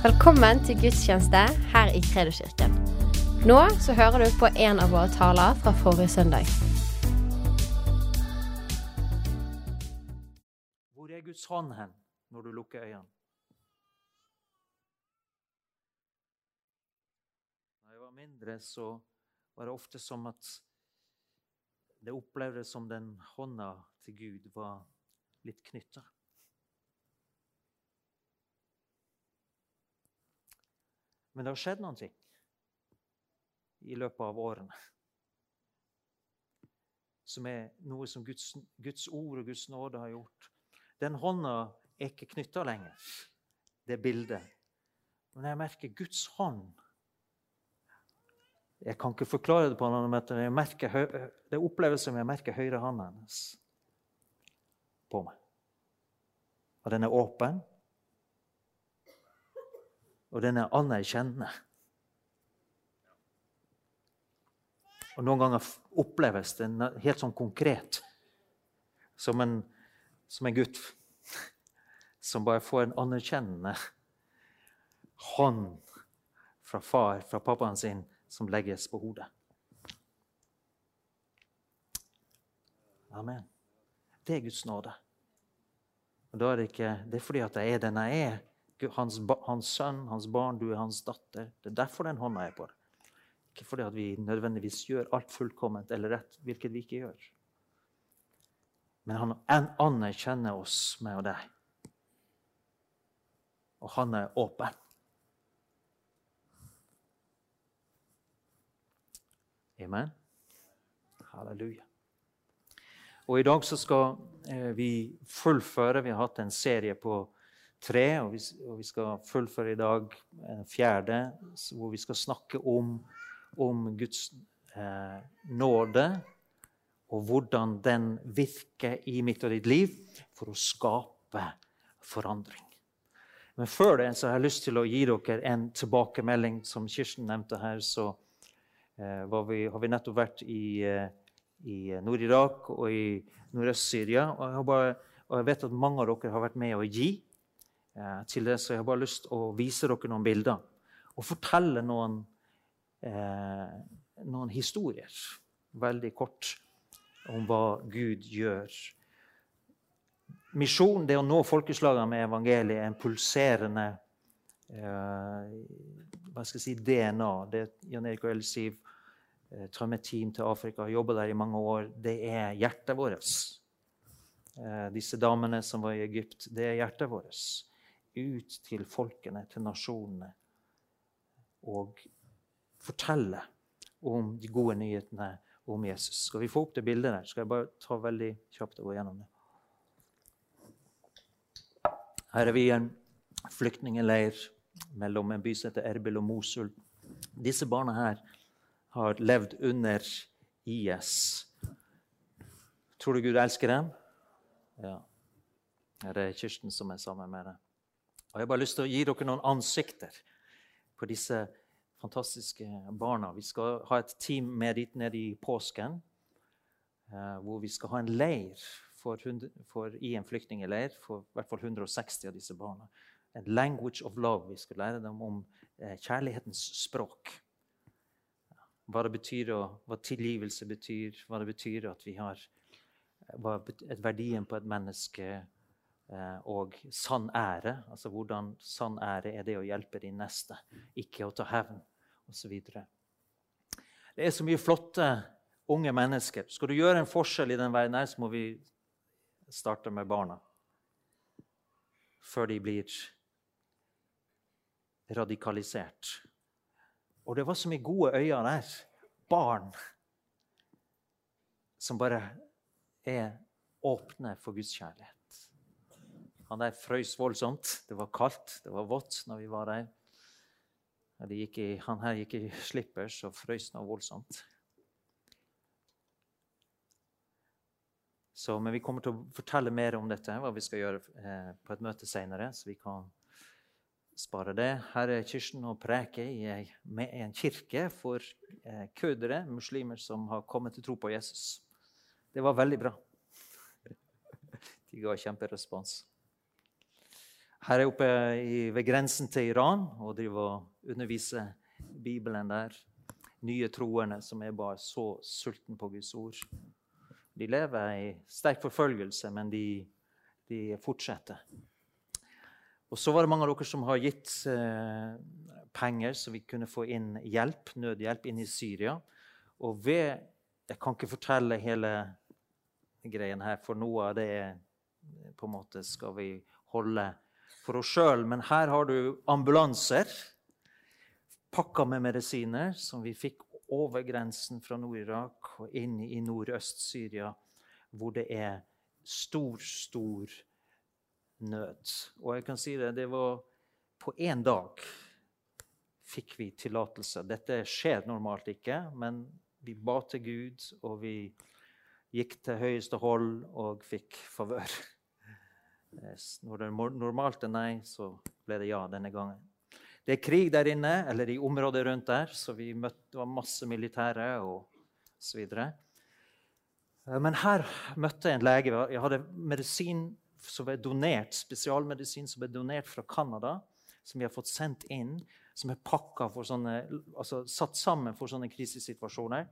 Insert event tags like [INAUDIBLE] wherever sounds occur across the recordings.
Velkommen til gudstjeneste her i Kredoskirken. Nå så hører du på en av våre taler fra forrige søndag. Hvor er Guds hånd hen når du lukker øynene? Da jeg var mindre, så var det ofte som at det opplevdes som den hånda til Gud var litt knytta. Men det har skjedd noen ting i løpet av årene. Som er noe som Guds, Guds ord og Guds nåde har gjort. Den hånda er ikke knytta lenger, det bildet. Men jeg merker Guds hånd Jeg kan ikke forklare det på en annen måte. Jeg merker, det oppleves som jeg merker høyrehånda hennes på meg. Og den er åpen og den er anerkjennende. Og noen ganger oppleves den helt sånn konkret. Som en, som en gutt [LAUGHS] som bare får en anerkjennende hånd fra far, fra pappaen sin, som legges på hodet. Amen. Det er Guds nåde. Og da er det, ikke, det er fordi at jeg er den jeg er hans, hans, sønn, hans barn, du er hans datter. Det er derfor den hånda er på deg. Ikke fordi vi nødvendigvis gjør alt fullkomment eller rett, hvilket vi ikke gjør. Men han anerkjenner oss, meg og deg. Og han er åpen. Amen. Halleluja. Og I dag så skal eh, vi fullføre Vi har hatt en serie på tre, og vi, og vi, skal fullføre i dag en fjerde, hvor vi skal snakke om, om Guds eh, nåde, og hvordan den virker i mitt og ditt liv for å skape forandring. Men før det så har jeg lyst til å gi dere en tilbakemelding. Som Kirsten nevnte her, så eh, vi, har vi nettopp vært i, eh, i Nord-Irak og i Nordøst-Syria. Og, og, jeg vet at mange av dere har vært med å gi Eh, til det, så jeg har bare lyst til å vise dere noen bilder og fortelle noen, eh, noen historier, veldig kort, om hva Gud gjør. Misjonen, det å nå folkeslagene med evangeliet, er en pulserende eh, hva skal jeg si, DNA. Det Jan Erik og Elsiv eh, tar med team til Afrika, har jobba der i mange år. Det er hjertet vårt. Eh, disse damene som var i Egypt, det er hjertet vårt ut til folkene, til nasjonene, og fortelle om de gode nyhetene om Jesus. Skal vi få opp det bildet der? Skal jeg bare ta veldig kjapt og gå gjennom det? Her er vi i en flyktningleir mellom en by som heter Erbil og Mosul. Disse barna her har levd under IS. Tror du Gud elsker dem? Ja. Her er Kirsten som er sammen med dem. Og Jeg har bare lyst til å gi dere noen ansikter på disse fantastiske barna. Vi skal ha et team med dit nede i påsken, eh, hvor vi skal ha en leir for, for, i en flyktningleir for i hvert fall 160 av disse barna. En language of love. Vi skal lære dem om eh, kjærlighetens språk. Hva det betyr, og hva tilgivelse betyr, hva det betyr at vi har hva et verdien på et menneske Eh, og sann ære. Altså hvordan sann ære er det å hjelpe din neste, ikke å ta hevn osv. Det er så mye flotte unge mennesker. Skal du gjøre en forskjell i den verden, her, så må vi starte med barna. Før de blir radikalisert. Og det var så mye gode øyne der. Barn som bare er åpne for Guds kjærlighet. Han der frøs voldsomt. Det var kaldt, det var vått når vi var der. I, han her gikk i slippers og frøs noe voldsomt. Så, men vi kommer til å fortelle mer om dette, hva vi skal gjøre eh, på et møte senere. Så vi kan spare det. Her er Kirsten og preker i, med en kirke for eh, kødere, muslimer som har kommet til tro på Jesus. Det var veldig bra. [LAUGHS] De ga kjemperespons. Her er oppe ved grensen til Iran og driver og underviser Bibelen der. Nye troende som er bare så sulten på Guds ord. De lever i sterk forfølgelse, men de, de fortsetter. Og så var det mange av dere som har gitt eh, penger, så vi kunne få inn hjelp, nødhjelp inn i Syria. Og ved Jeg kan ikke fortelle hele greien her, for noe av det er på en måte skal vi holde for oss sjøl. Men her har du ambulanser pakka med medisiner som vi fikk over grensen fra Nord-Irak og inn i nordøst-Syria, hvor det er stor, stor nød. Og jeg kan si det, det var på én dag fikk vi tillatelse. Dette skjer normalt ikke, men vi ba til Gud, og vi gikk til høyeste hold og fikk favør. Når det normalt er nei, så ble det ja denne gangen. Det er krig der inne, eller i området rundt der, så vi møtte, masse militære og så videre. Men her møtte jeg en lege. Jeg hadde medisin som ble donert, spesialmedisin som ble donert fra Canada, som vi har fått sendt inn, som er pakka for sånne, altså satt sammen for sånne krisesituasjoner.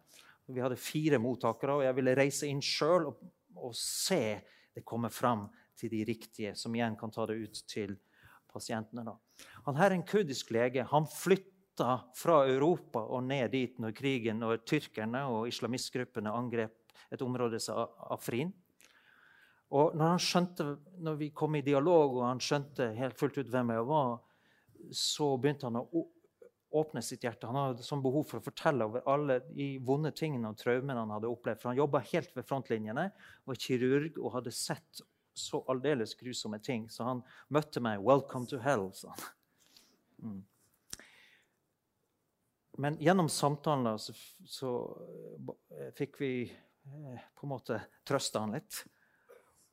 Vi hadde fire mottakere, og jeg ville reise inn sjøl og, og, se det komme fram til de riktige, som igjen kan ta det ut til pasientene. Da. Han her er en kurdisk lege. Han flytta fra Europa og ned dit når krigen og tyrkerne og islamistgruppene angrep et område som Afrin. Og når, han skjønte, når vi kom i dialog og han skjønte helt fullt ut hvem jeg var, så begynte han å åpne sitt hjerte. Han hadde sånn behov for å fortelle over alle de vonde tingene og traumene han hadde opplevd. For han jobba helt ved frontlinjene, var kirurg og hadde sett så aldeles grusomme ting. Så han møtte meg 'Welcome to hell', sa han. Mm. Men gjennom samtalen så, så eh, fikk vi eh, på en måte trøste han litt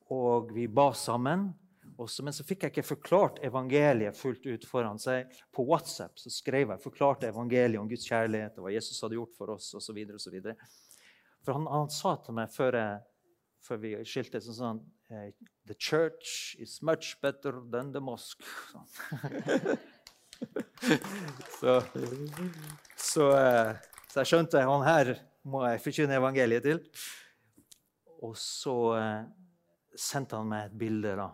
og vi ba sammen. Også, men så fikk jeg ikke forklart evangeliet fullt ut foran seg. På WhatsApp så skrev jeg forklarte evangeliet om Guds kjærlighet og hva Jesus hadde gjort for oss Og så videre, og så videre. For han, han, sa til meg før, jeg, før vi skilte, sånn sånn eh, The church is much better than the mosque. [LAUGHS] [LAUGHS] så, så, eh, så, jeg skjønte han her må jeg forkynne evangeliet til. Og så eh, sendte han meg et bilde. da.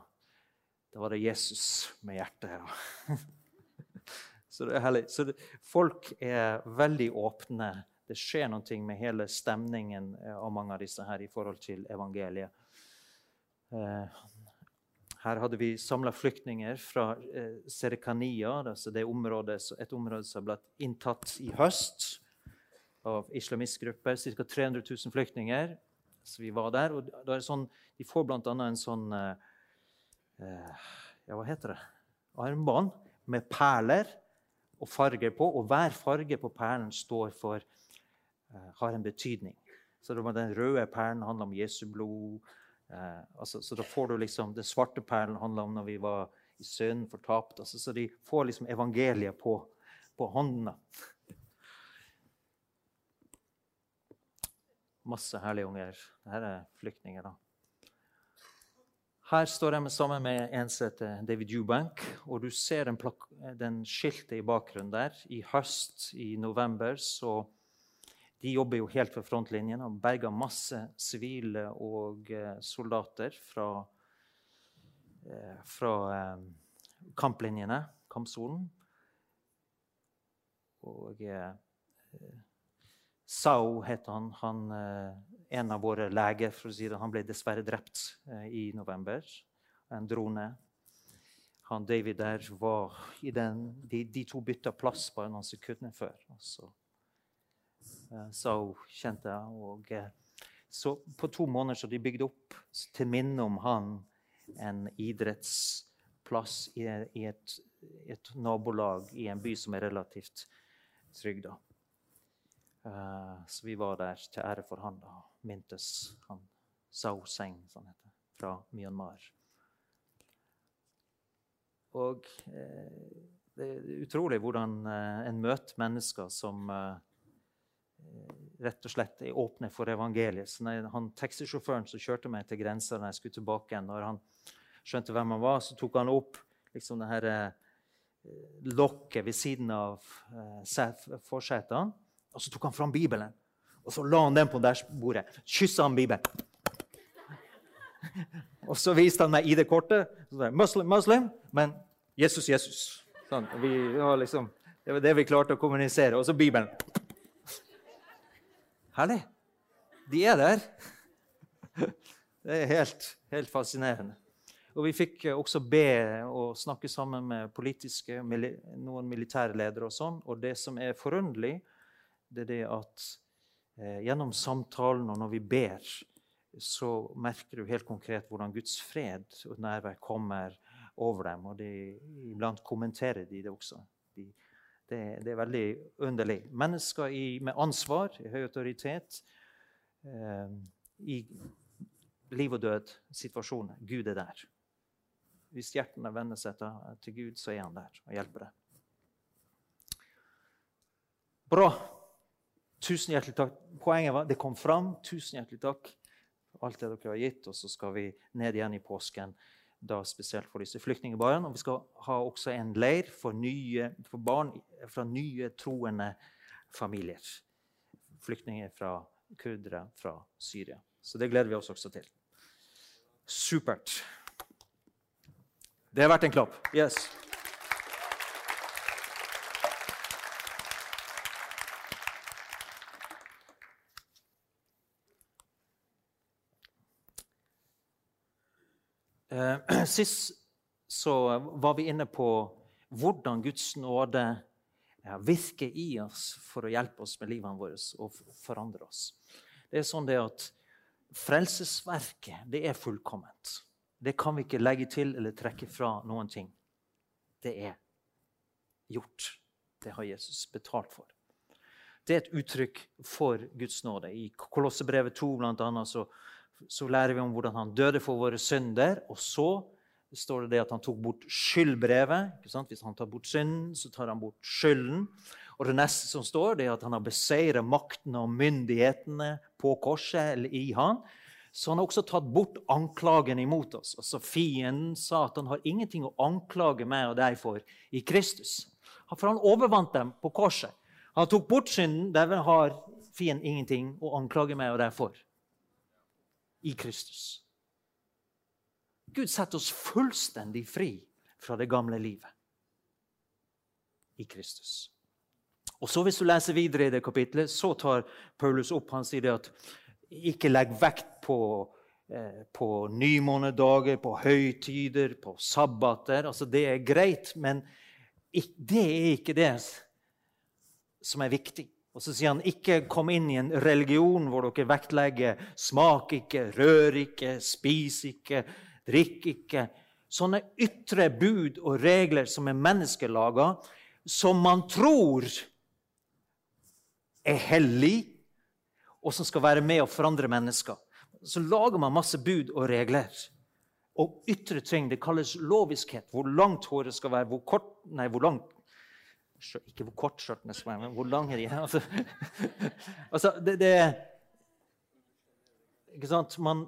Da var det Jesus med hjertet. Ja. [LAUGHS] Så det er herlig. Så det, folk er veldig åpne. Det skjer noe med hele stemningen eh, av mange av disse her i forhold til evangeliet. Eh, her hadde vi samla flyktninger fra eh, Serekania, altså det området, et område som ble inntatt i høst av islamistgrupper. Ca. 300 000 flyktninger. Så vi var der. og da er sånn, De får bl.a. en sånn Ja, hva heter det? Armbånd med perler og farger på. Og hver farge på perlen står for har en betydning. Så Den røde perlen handler om Jesu blod. Eh, altså, så da får du liksom, Den svarte perlen handler om når vi var i synd, fortapt. Altså, så de får liksom evangeliet på, på håndene. Masse herlige unger. Dette er flyktninger. da. Her står jeg sammen med en som heter David Eubank. Og du ser den, den skiltet i bakgrunnen der. I høst, i november, så De jobber jo helt ved frontlinjen og berger masse sivile og eh, soldater fra, eh, fra eh, kamplinjene, kampsonen. Og Sao het han. han en av våre leger for å si det, han ble dessverre drept i november. En drone. Han David der var i den, de, de to bytta plass bare noen sekunder før. Så, uh, hun, kjente. Og, så på to måneder så de bygde opp til minne om han en idrettsplass i, i et, et, nabolag i en by som er relativt trygg. da. Uh, så vi var der til ære for han da, mintes han Sao Seng, som han heter, fra Myanmar. Og det er utrolig hvordan en møter mennesker som rett og slett er åpne for evangeliet. Så når han Taxisjåføren som kjørte meg til grensa når jeg skulle tilbake igjen, når han skjønte hvem han var, så tok han opp liksom det her eh, lokket ved siden av eh, forsetene. Og så tok han fram Bibelen, og så la han den på dashbordet. Kyssa han Bibelen. [LAUGHS] Og så viste han meg ID-kortet. Muslim, muslim, men Jesus, Jesus. Sånn, vi, liksom, det var det vi klarte å kommunisere. Og så Bibelen. Herlig. De er der. [LAUGHS] Det er helt, helt fascinerende. Og vi fikk også be og snakke sammen med politiske, noen militære ledere. Og sånn. Og det som er forunderlig, det er det at eh, gjennom samtalen og når vi ber, så merker du helt konkret hvordan Guds fred og nærvær kommer over dem. Og de, iblant kommenterer de det også. De, det, det, er veldig underlig. Mennesker i, med ansvar, i høy autoritet, eh, i liv og død-situasjoner. Gud er der. Hvis hjertene vender seg til Gud, så er han der og hjelper deg. Bra. Tusen hjertelig takk. Poenget var det kom fram. Tusen hjertelig takk for alt det dere har gitt. Og så skal vi ned igjen i påsken, da spesielt for disse flyktningbarna. Og vi skal ha også en leir for, nye, for barn fra nye troende familier. Flyktninger fra kurdere fra Syria. Så det gleder vi oss også til. Supert. Det har vært en klapp. Yes. [CLEARS THROAT] sist så var vi inne på hvordan Guds nåde virker i oss for å hjelpe oss med livene våre og forandre oss. Det er sånn det at Frelsesverket det er fullkomment. Det kan vi ikke legge til eller trekke fra noen ting. Det er gjort. Det har Jesus betalt for. Det er et uttrykk for Guds nåde. I Kolossebrevet 2 blant annet, så, så, lærer vi om hvordan han døde for våre synder. Og så står det, det at han tok bort skyldbrevet. Hvis han tar bort synden, så tar han bort skylden. Og det neste som står, det er at han har beseiret makten og myndighetene på korset eller i han. Så han har også tatt bort anklagen imot oss. Altså Fienden sa at han har ingenting å anklage meg og deg for i Kristus. For han overvant dem på korset. Han tok bort synden. Derved har fienden ingenting å anklage meg og deg for i Kristus. Gud setter oss fullstendig fri fra det gamle livet i Kristus. Og så Hvis du leser videre i det kapitlet, så tar Paulus opp han sier det at ikke legg vekt på, eh, på nymånedager, på høytider, på sabbater. Altså, det er greit, men det er ikke det som er viktig. Og så sier han ikke kom inn i en religion hvor dere vektlegger smak ikke, rør ikke, spis ikke, drikk ikke. Sånne ytre bud og regler som er menneskelaga, som man tror er hellig, og som skal være med å forandre mennesker. Så lager man masse bud og regler. Og ytre ting det kalles loviskhet. Hvor langt håret skal være, hvor kort Nei, hvor langt Ikke hvor kort skjørtene skal være, men hvor lange de er. Altså, [LAUGHS] altså det, det Ikke sant? Man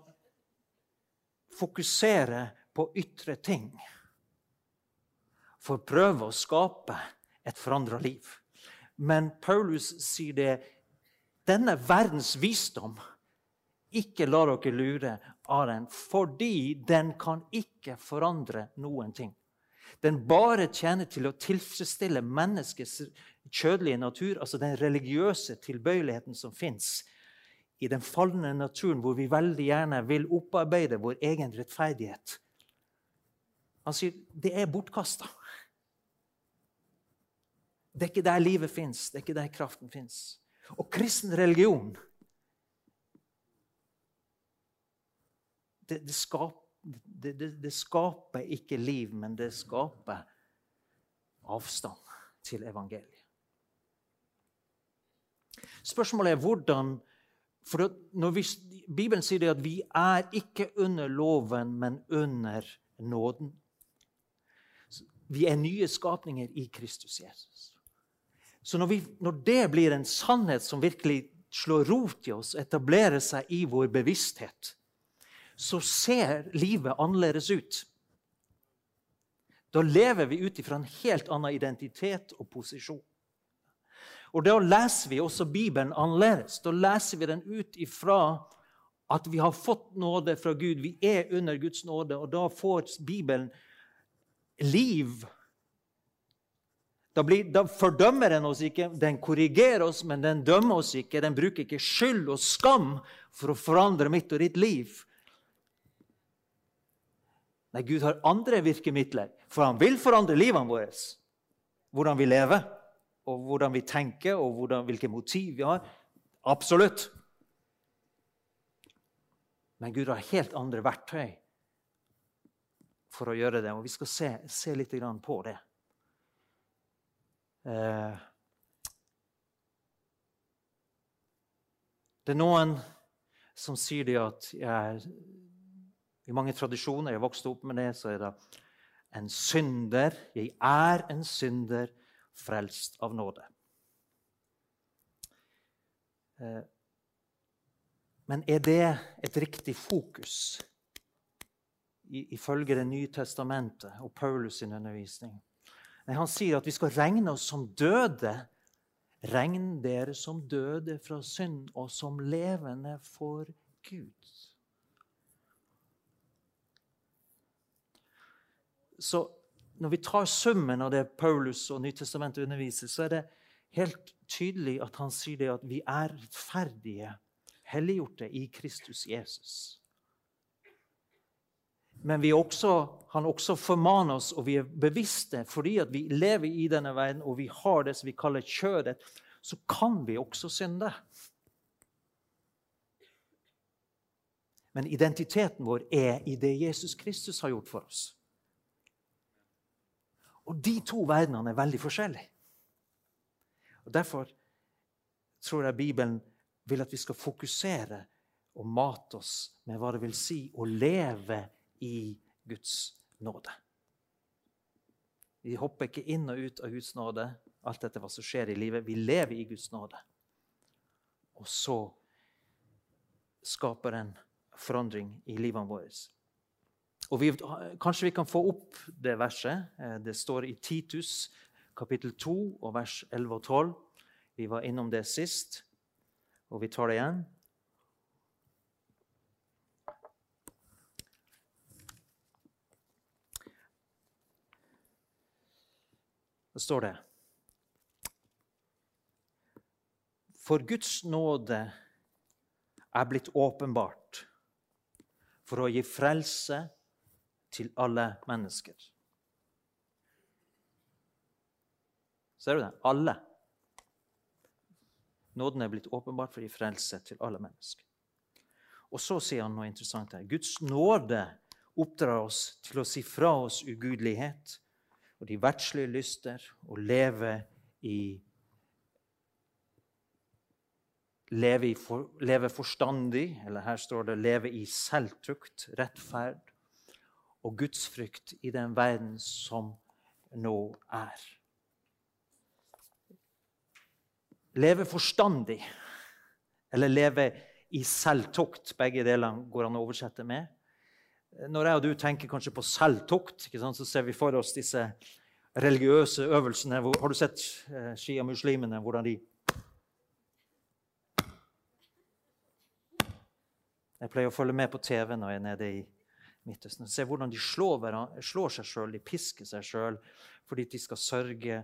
fokuserer på ytre ting for å prøve å skape et forandra liv. Men Paulus sier det denne verdens visdom ikke la dere lure av den, fordi den kan ikke forandre noen ting. Den bare tjener til å tilfredsstille menneskets kjødelige natur, altså den religiøse tilbøyeligheten som fins i den falne naturen, hvor vi veldig gjerne vil opparbeide vår egen rettferdighet. Han sier det er bortkasta. Det er ikke der livet fins, det er ikke der kraften fins. Og kristen religion det, det, skaper, det, det, skaper ikke liv, men det skaper avstand til evangeliet. Spørsmålet er hvordan for vi, Bibelen sier at vi er ikke under loven, men under nåden. Vi er nye skapninger i Kristus Jesus. Så når, vi, når, det blir en sannhet som virkelig slår rot i oss, etablerer seg i vår bevissthet, så ser livet annerledes ut. Da lever vi ut ifra en helt annen identitet og posisjon. Og Da leser vi også Bibelen annerledes. Da leser vi den ut ifra at vi har fått nåde fra Gud. Vi er under Guds nåde, og da får Bibelen liv. Da, blir, da, fordømmer den oss ikke, den korrigerer oss, men den dømmer oss ikke. Den bruker ikke skyld og skam for å forandre mitt og ditt liv. Nei, Gud har andre virkemidler, for han vil forandre livene våre. Hvordan vi lever og hvordan vi tenker, og hvordan, hvilke motiv vi har. Absolutt. Men Gud har helt andre verktøy for å gjøre det, og vi skal se, se litt på det. Eh, det er noen som sier det at jeg, I mange tradisjoner jeg vokste opp med det, så er det en synder. Jeg er en synder frelst av nåde. Eh, men er det et riktig fokus ifølge Det nye testamentet og Paulus' sin undervisning? Nei, han sier at vi skal regne oss som døde. Regn dere som døde fra synd og som levende for Gud. Så når vi tar summen av det Paulus og Nytestamentet underviser, så er det helt tydelig at han sier det at vi er rettferdige, helliggjorte i Kristus Jesus. Men også, han også formaner oss, og vi er bevisste fordi at vi lever i denne verden og vi har det som vi kaller kjødet, så kan vi også synde. Men identiteten vår er i det Jesus Kristus har gjort for oss. Og de to verdenene er veldig forskjellige. Og Derfor tror jeg Bibelen vil at vi skal fokusere og mate oss med hva det vil si å leve i Guds nåde. Vi hopper ikke inn og ut av Guds nåde, alt dette hva som skjer i livet. Vi lever i Guds nåde. Og så skaper en forandring i livene våre. Og vi, kanskje vi kan få opp det verset. Eh, det står i Titus kapittel 2 og vers 11 og 12. Vi var innom det sist, og vi tar det igjen. Da står det For Guds nåde er blitt åpenbart for å gi frelse til alle mennesker. Ser du det? Alle. Nåden er blitt åpenbart for gi frelse til alle mennesker. Og så sier han noe interessant her. Guds nåde oppdrar oss til å si fra oss ugudelighet og de verdslige lyster og leve i Leve, for, leve forstandig, eller her står det 'leve i selvtukt, rettferd og gudsfrykt i den verden som nå er. Leve forstandig, eller leve i selvtukt. Begge deler går an å oversette med. Når jeg og du tenker kanskje på selvtukt, så ser vi for oss disse religiøse øvelsene. Har du sett eh, sjiamuslimene, hvordan de Jeg pleier å følge med på TV når jeg er nede i Midtøsten. Se hvordan de slår, slår seg sjøl, de pisker seg sjøl fordi de skal sørge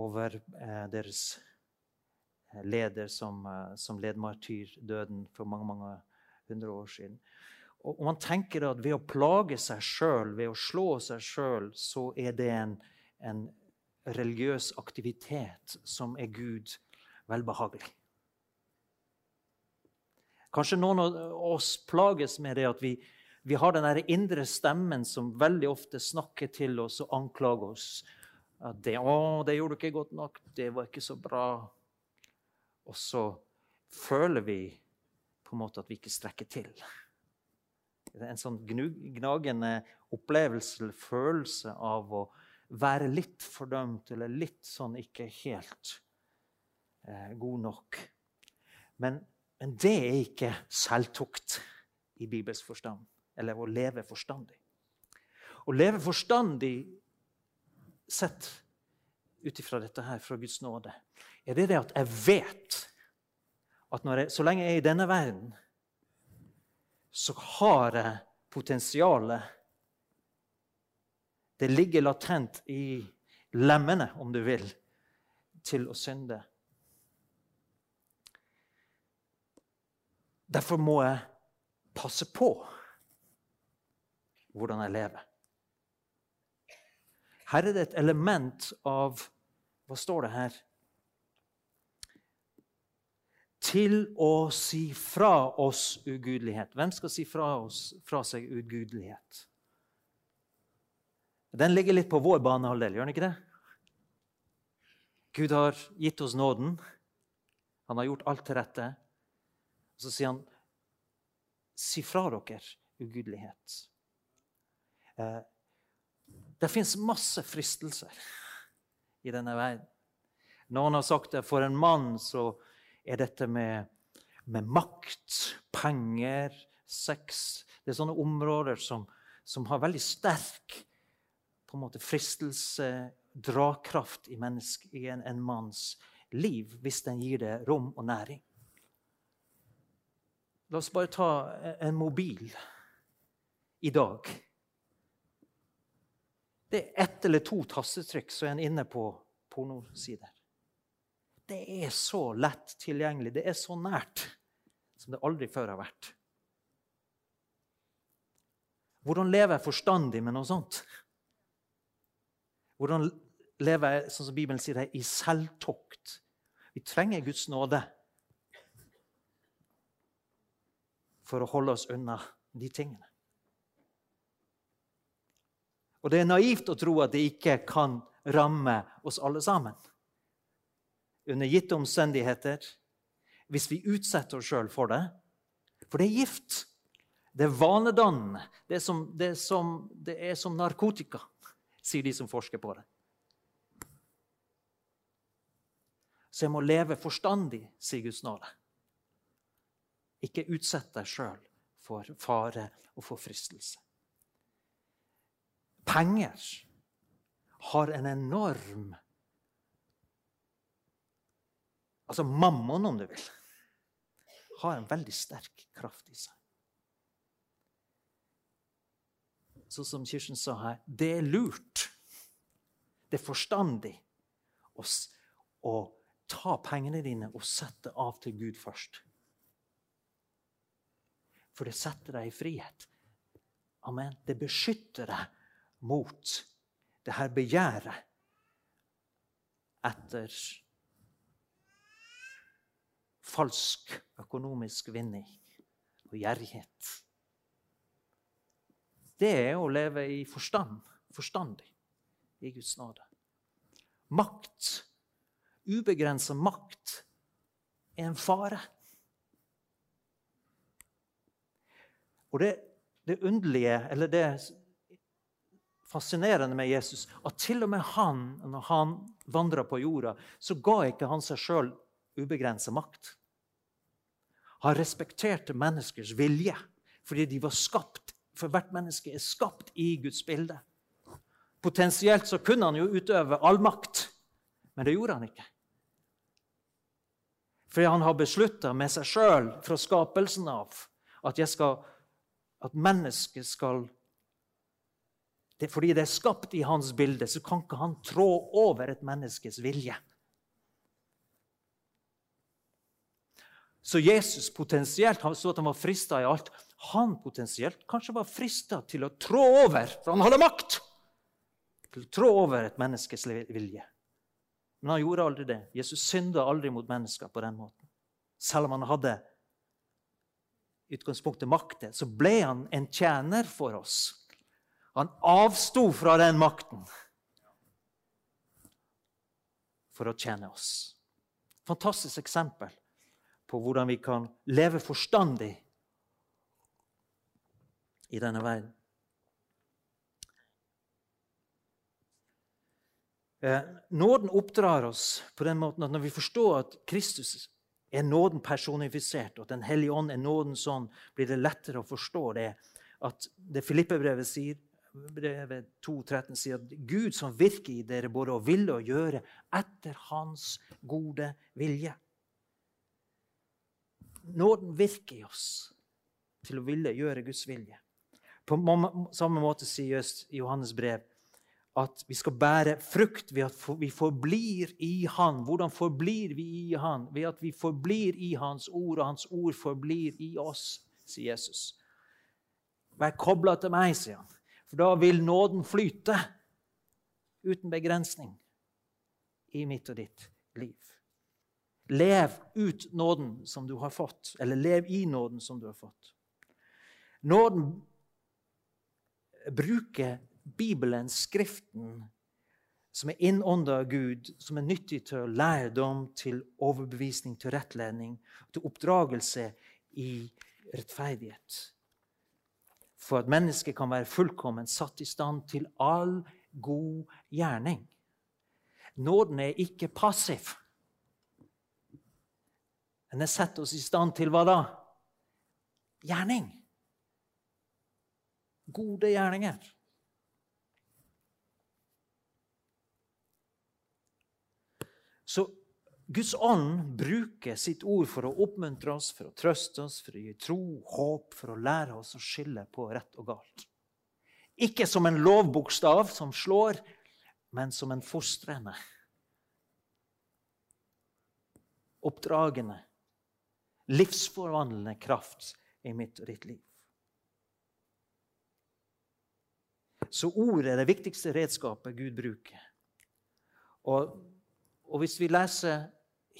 over eh, deres eh, leder som, eh, som led martyrdøden for mange mange hundre år siden. Og, og man tenker at ved å plage seg sjøl, ved å slå seg sjøl, så er det en, en religiøs aktivitet som er Gud velbehagelig. Kanskje noen av oss plages med det at vi, vi har den indre stemmen som veldig ofte snakker til oss og anklager oss. At det, 'Å, det gjorde du ikke godt nok. Det var ikke så bra.' Og så føler vi på en måte at vi ikke strekker til. Det er en sånn gnagende opplevelse, følelse av å være litt fordømt eller litt sånn ikke helt eh, god nok. Men, men det er ikke selvtukt i Bibels forstand eller å leve forstandig. Å leve forstandig sett ut ifra dette her, fra Guds nåde, er det det at jeg vet at jeg, så lenge jeg er i denne verden, så har jeg potensialet Det ligger latent i lemmene, om du vil, til å synde. Derfor må jeg passe på hvordan jeg lever. Her er det et element av Hva står det her? Til å si fra oss ugudelighet. Hvem skal si fra, oss, fra seg ugudelighet? Den ligger litt på vår banehalvdel, gjør den ikke det? Gud har gitt oss nåden. Han har gjort alt til rette. Og Så sier han, si fra dere ugudelighet. Eh, det fins masse fristelser i denne verden. Noen har sagt at for en mann så er dette med, med makt, penger, sex Det er sånne områder som, som har veldig sterk på en måte, fristelse, drakraft i, menneske, i en, en manns liv, hvis den gir det rom og næring. La oss bare ta en mobil i dag. Det er ett eller to tastetrykk, så er en inne på pornosider. Det er så lett tilgjengelig, det er så nært som det aldri før har vært. Hvordan lever jeg forstandig med noe sånt? Hvordan lever jeg, sånn som Bibelen sier i selvtokt? Vi trenger Guds nåde. for å holde oss unna de tingene. Og det er naivt å tro at det ikke kan ramme oss alle sammen. Under gitte omstendigheter, hvis vi utsetter oss sjøl for det. For det er gift. Det er vanedannende. Det er, som, det, det er som narkotika, sier de som forsker på det. Så jeg må leve forstandig, sier Guds nåde. Ikke utsett deg sjøl for fare og for fristelse. Penger har en enorm Altså mammon, om du vil, har en veldig sterk kraft i seg. Sånn som Kirsten sa her, det er lurt. Det er forstandig å, å ta pengene dine og sette av til Gud først. For det setter deg i frihet. Amen. Det beskytter deg mot det her begjæret etter falsk økonomisk vinning og gjerrighet. Det er å leve i forstand, forstandig i Guds nåde. Makt, ubegrensa makt, er en fare. Og det, det underlige, eller det fascinerende med Jesus, at til og med han, når han vandra på jorda, så ga ikke han seg sjøl ubegrensa makt. Han respekterte menneskers vilje, fordi de var skapt. For hvert menneske er skapt i Guds bilde. Potensielt så kunne han jo utøve all makt, men det gjorde han ikke. Fordi han har beslutta med seg sjøl fra skapelsen av at skal at mennesket skal det, Fordi det er skapt i hans bilde, så kan ikke han trå over et menneskes vilje. Så Jesus potensielt han så at han var frista i alt. Han potensielt kanskje var frista til å trå over, for han hadde makt! Til å trå over et menneskes vilje. Men han gjorde aldri det. Jesus synda aldri mot mennesker på den måten. Selv om han hadde utgangspunktet makten, så ble han en tjener for oss. Han avsto fra den makten for å tjene oss. Fantastisk eksempel på hvordan vi kan leve forstandig i denne verden. Eh, nåden oppdrar oss på den måten at når vi forstår at Kristus er nåden personifisert, og at Den hellige ånd er nåden sånn, blir det lettere å forstå det. At det Filippe-brevet sier, brevet 2.13 sier at Gud som virker i dere både å ville og gjøre etter Hans gode vilje. Nåden virker i oss til å ville gjøre Guds vilje. På samme måte sier Johannes brev at vi skal bære frukt ved at vi forblir i Han. Hvordan forblir vi i Han? Ved at vi forblir i Hans ord, og Hans ord forblir i oss, sier Jesus. Vær kobla til meg, sier han. For da vil nåden flyte uten begrensning i mitt og ditt liv. Lev ut nåden som du har fått, eller lev i nåden som du har fått. Nåden bruker Bibelen, Skriften, som er innånda av Gud, som er nyttig til lærdom, til overbevisning, til rettledning, til oppdragelse i rettferdighet. For at mennesket kan være fullkomment satt i stand til all god gjerning. Nåden er ikke passiv. Den setter oss i stand til hva da? Gjerning. Gode gjerninger. Så Guds ånd bruker sitt ord for å oppmuntre oss, for å trøste oss, for å gi tro, håp, for å lære oss å skille på rett og galt. Ikke som en lovbokstav som slår, men som en fostrende. Oppdragende, livsforvandlende kraft i mitt og ditt liv. Så ordet er det viktigste redskapet Gud bruker. Og og hvis vi leser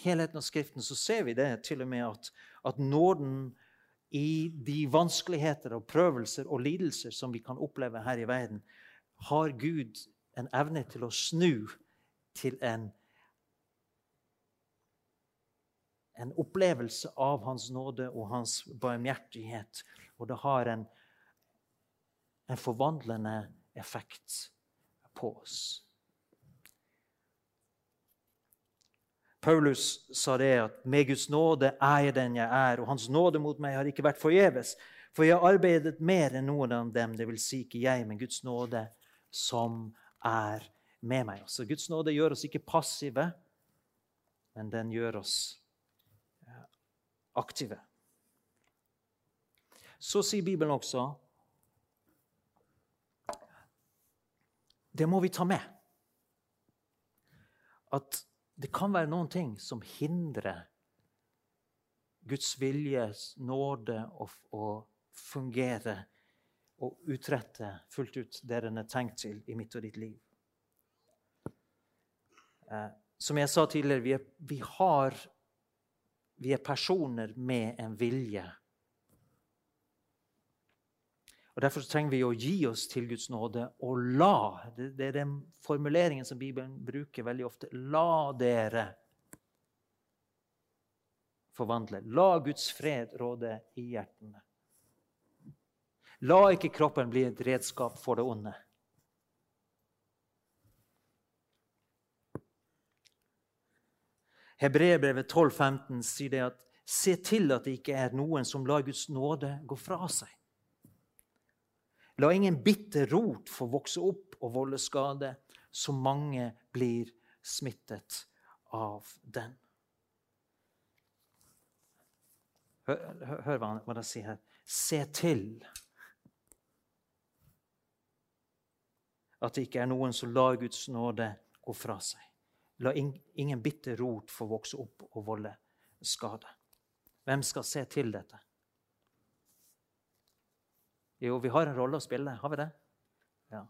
helheten av Skriften, så ser vi det til og med at, at nåden i de vanskeligheter og prøvelser og lidelser som vi kan oppleve her i verden, har Gud en evne til å snu til en, en opplevelse av Hans nåde og Hans barmhjertighet. Og det har en, en forvandlende effekt på oss. Paulus sa det at med Guds nåde er jeg den jeg er, og Hans nåde mot meg har ikke vært forgjeves. For jeg har arbeidet mer enn noen av dem, det vil si ikke jeg, men Guds nåde som er med meg. Så Guds nåde gjør oss ikke passive, men den gjør oss aktive. Så sier Bibelen også Det må vi ta med. At det kan være noen ting som hindrer Guds vilje, nåde å, fungere og utrette fullt ut det den er tenkt til i mitt og ditt liv. Eh, som jeg sa tidligere, vi er, vi, har, vi er personer med en vilje og Derfor trenger vi å gi oss til Guds nåde og la. Det, er den formuleringen som Bibelen bruker veldig ofte. La dere forvandle. La Guds fred råde i hjertene. La ikke kroppen bli et redskap for det onde. Hebreerbrevet 12,15 sier det at se til at det ikke er noen som lar Guds nåde gå fra seg. La ingen bitter rot få vokse opp og volde skade, så mange blir smittet av den. Hør, hør hva, hva han sier her. Se til at det ikke er noen som lar Guds nåde gå fra seg. La ingen bitter rot få vokse opp og volde skade. Hvem skal se til dette? Jo, vi har en rolle å spille. Har vi det? Ja.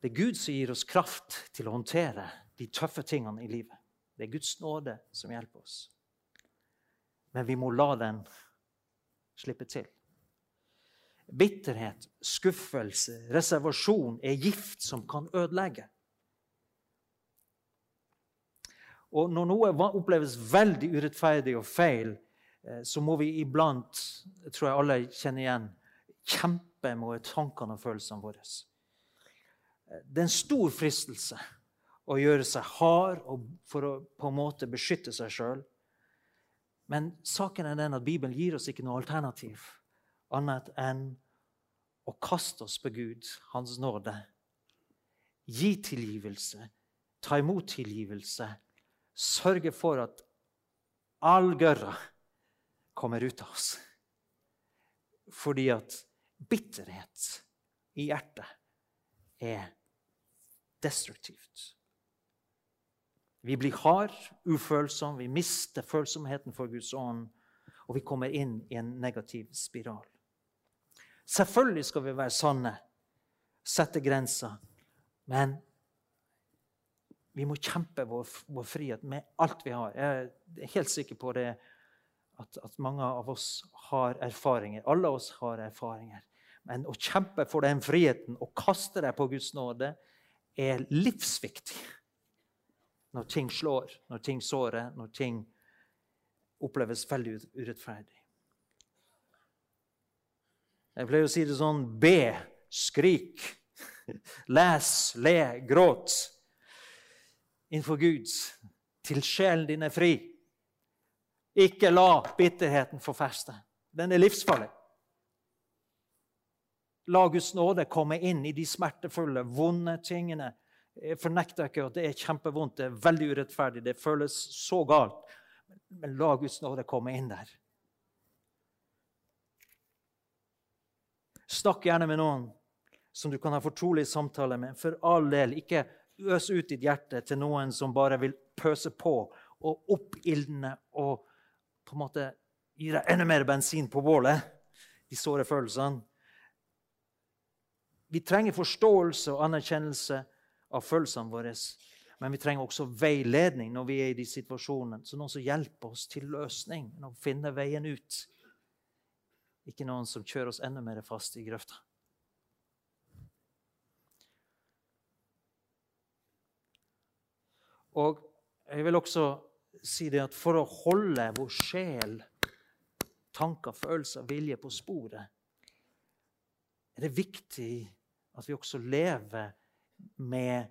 Det er Gud som gir oss kraft til å håndtere de tøffe tingene i livet. Det er Guds nåde som hjelper oss. Men vi må la den slippe til. Bitterhet, skuffelse, reservasjon er gift som kan ødelegge. Og når noe oppleves veldig urettferdig og feil, så må vi iblant, tror jeg alle kjenner igjen, kjempe med tankene og følelsene våre. Eh, det er en stor fristelse å gjøre seg hard for å på en måte beskytte seg sjøl. Men saken er den at Bibelen gir oss ikke noe alternativ annet enn å kaste oss på Gud, Hans nåde. Gi tilgivelse, ta imot tilgivelse, sørge for at all gørra kommer ut av oss. Fordi at bitterhet i hjertet er destruktivt. Vi blir hard, ufølsomme, vi mister følsomheten for Guds ånd, og vi kommer inn i en negativ spiral. Selvfølgelig skal vi være sanne, sette grenser, men vi må kjempe vår, vår frihet med alt vi har. Jeg er helt sikker på det at, at, mange av oss har erfaringer. Alle oss har erfaringer. Men å kjempe for den friheten og kaste deg på Guds nåde er livsviktig. Når ting slår, når ting sårer, når ting oppleves veldig urettferdig. Jeg pleier å si det sånn Be, skrik, [LAUGHS] les, le, gråt innenfor Gud til sjelen din er fri. Ikke la bitterheten få feste. Den er livsfarlig. La Guds nåde komme inn i de smertefulle, vonde tingene. Jeg fornekter ikke at det er kjempevondt, det er veldig urettferdig, det føles så galt. Men la Guds nåde komme inn der. Snakk gjerne med noen som du kan ha fortrolig samtale med. For all del, ikke øs ut ditt hjerte til noen som bare vil pøse på og oppildne og på en måte gi deg enda mer bensin på bålet, de såre følelsene. Vi trenger forståelse og anerkjennelse av følelsene våre. Men vi trenger også veiledning når vi er i de situasjonene. Så noen som hjelper oss til løsning, noen finner veien ut. Ikke noen som kjører oss enda mer fast i grøfta. Og jeg vil også si det at for å holde vår sjel, tanker, følelser, vilje på sporet, er det viktig at vi også lever med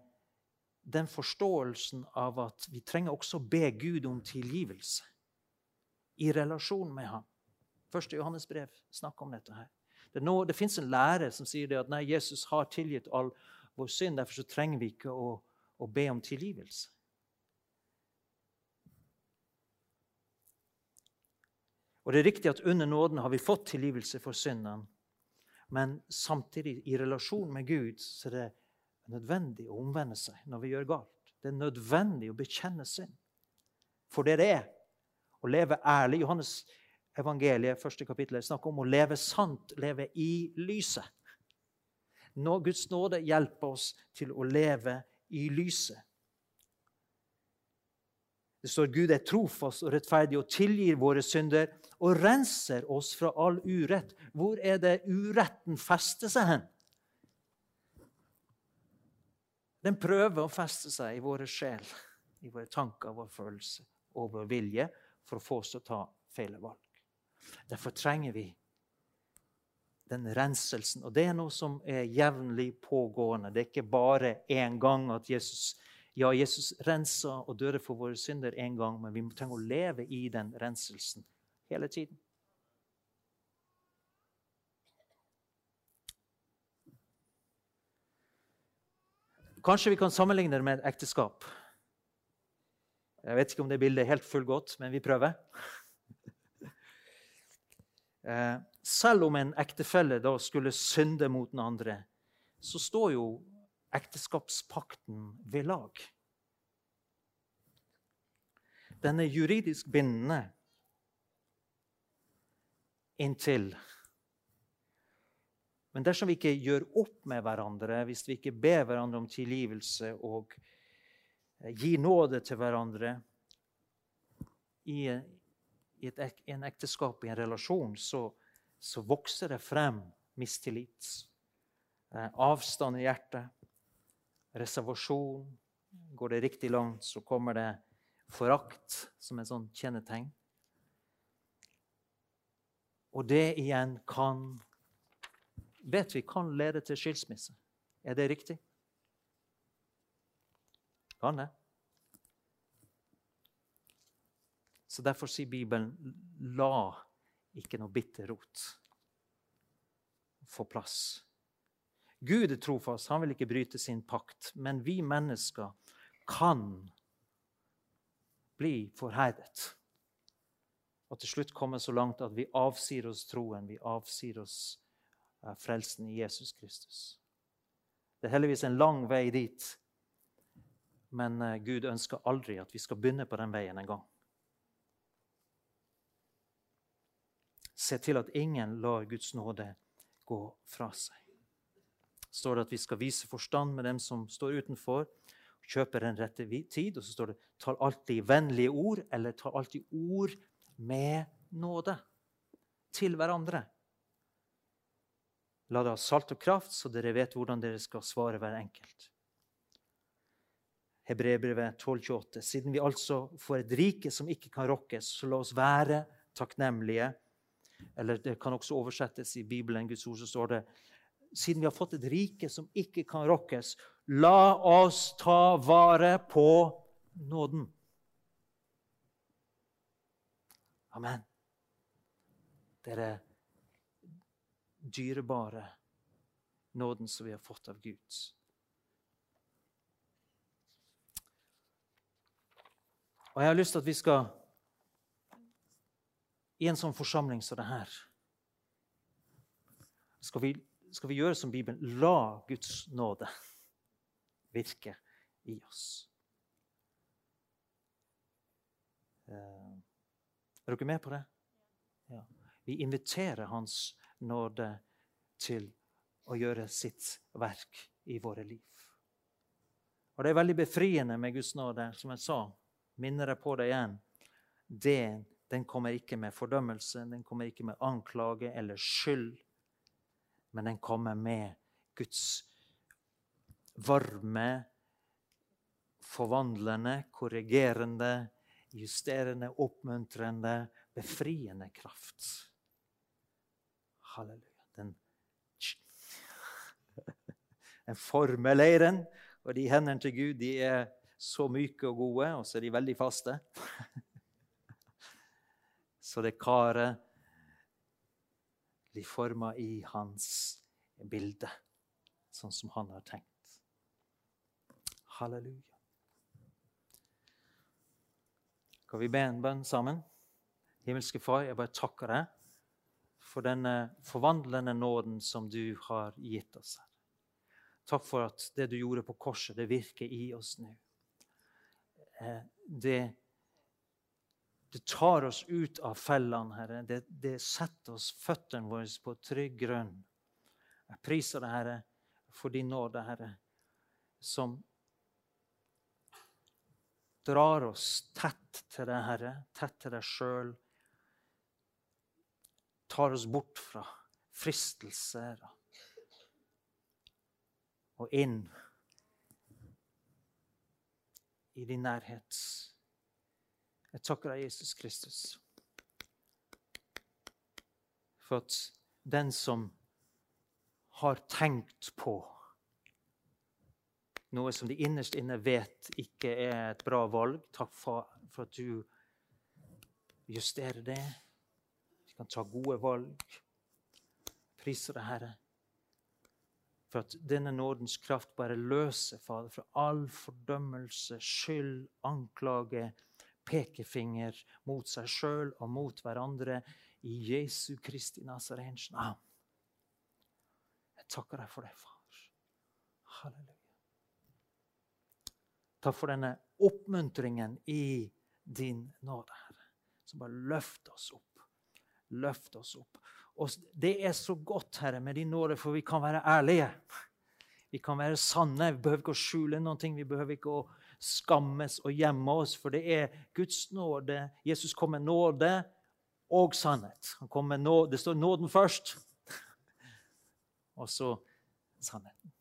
den forståelsen av at vi trenger også å be Gud om tilgivelse i relasjon med ham. Første Johannes brev snakker om dette. her. Det, nå, det fins en lære som sier at nei, Jesus har tilgitt all vår synd. Derfor trenger vi ikke å, å be om tilgivelse. Og Det er riktig at under nåden har vi fått tilgivelse for syndene. Men samtidig, i relasjon med Gud, så er det nødvendig å omvende seg når vi gjør galt. Det er nødvendig å bekjenne synd for det det er. Å leve ærlig. Johannes evangeliet, første kapittel, snakker om å leve sant, leve i lyset. Når Guds nåde hjelper oss til å leve i lyset. Det står Gud er trofast og rettferdig og tilgir våre synder og renser oss fra all urett. Hvor er det uretten fester seg hen? Den prøver å feste seg i våre sjel, i våre tanker, vår følelse og vår vilje for å få oss til å ta feil valg. Derfor trenger vi den renselsen. Og det er noe som er jevnlig pågående. Det er ikke bare én gang at Jesus ja, Jesus rensa og døde for våre synder én gang, men vi trenger å leve i den renselsen hele tiden. Kanskje vi kan sammenligne det med et ekteskap. Jeg vet ikke om det bildet er helt fullgodt, men vi prøver. [LAUGHS] Eh, selv om en ektefelle da skulle synde mot den andre, så står jo ekteskapspakten ved lag. Den er juridisk bindende inntil Men dersom vi ikke gjør opp med hverandre, hvis vi ikke ber hverandre om tilgivelse og eh, gir nåde til hverandre i et, en ekteskap, i en relasjon, så, så vokser det frem mistillit. Eh, avstand i hjertet. Reservasjon. Går det riktig langt, så kommer det forakt som et sånt kjennetegn. Og det igjen kan vet vi kan lede til skilsmisse. Er det riktig? Kan det? Så Derfor sier Bibelen 'la ikke noe bitter rot få plass. Gud er trofast, han vil ikke bryte sin pakt. Men vi mennesker kan bli forherdet. Og til slutt komme så langt at vi avsier oss troen, vi avsier oss eh, frelsen i Jesus Kristus. Det er heldigvis en lang vei dit, men eh, Gud ønsker aldri at vi skal begynne på den veien en gang. Se til at ingen lar Guds nåde gå fra seg står det at vi skal vise forstand med dem som står utenfor. Kjøper den rette tid. Og så står det 'tal alltid vennlige ord, eller 'tal alltid ord med nåde til hverandre. La det ha salt og kraft, så dere vet hvordan dere skal svare hver enkelt. Hebreerbrevet 12,28. Siden vi altså får et rike som ikke kan rokkes, så la oss være takknemlige. Eller det kan også oversettes i Bibelen, Guds ord, så står det siden vi har fått et rike som ikke kan rokkes, la oss ta vare på nåden. Amen. Dere dyrebare nåden som vi har fått av Gud. Og jeg har lyst til at vi skal, i en sånn forsamling som det her skal vi skal vi gjøre som Bibelen. La Guds nåde virke i oss. Eh, er dere med på det? Ja. Vi inviterer Hans nåde til å gjøre sitt verk i våre liv. Og Det er veldig befriende med Guds nåde. Som jeg sa, minner jeg på det igjen. Det, den kommer ikke med fordømmelse, den kommer ikke med anklage eller skyld men den kommer med Guds varme, forvandlende, korrigerende, justerende, oppmuntrende, befriende kraft. Halleluja. Den, [LAUGHS] den former og de hendene til Gud de er så myke og gode, og så er de veldig faste. [LAUGHS] Så det karet blir forma i hans bilde, sånn som han har tenkt. Halleluja. Skal vi be en bønn sammen? Himmelske Far, jeg bare takker deg for denne forvandlende nåden som du har gitt oss. her. Takk for at det du gjorde på korset, det virker i oss nå. Det det det tar oss ut av fellene, Herre. Det, det setter oss føttene våre på trygg grunn. Jeg priser deg, Herre, for din nåde, Herre, som drar oss tett til deg, Herre, tett til deg sjøl. Tar oss bort fra fristelser og inn i din nærhet. Jeg takker deg, Jesus Kristus, for at den som har tenkt på noe som de innerst inne vet ikke er et bra valg. Takk for, for at du justerer det. Vi kan ta gode valg. Priser deg, Herre, for at denne nådens kraft bare løser, Fader, fra all fordømmelse, skyld, anklage, pekefinger mot seg sjøl og mot hverandre i Jesu Kristi Nazarens navn. Jeg takker deg for det, far. Halleluja. Takk for denne oppmuntringen i din nåde, Herre, som bare løfter oss opp. Løft oss opp. Og det er så godt, Herre, med din nåde, for vi kan være ærlige. Vi kan være sanne. Vi behøver ikke å skjule noe. Vi behøver ikke å skammes og gjemme oss, for det er Guds nåde. Jesus kom med nåde og sannhet. Han kom med nåde. Det står nåden først, [LAUGHS] og så sannheten.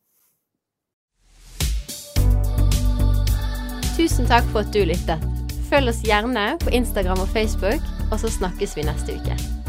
Tusen takk for at du lyttet. Følg oss gjerne på Instagram og Facebook, og så snakkes vi neste uke.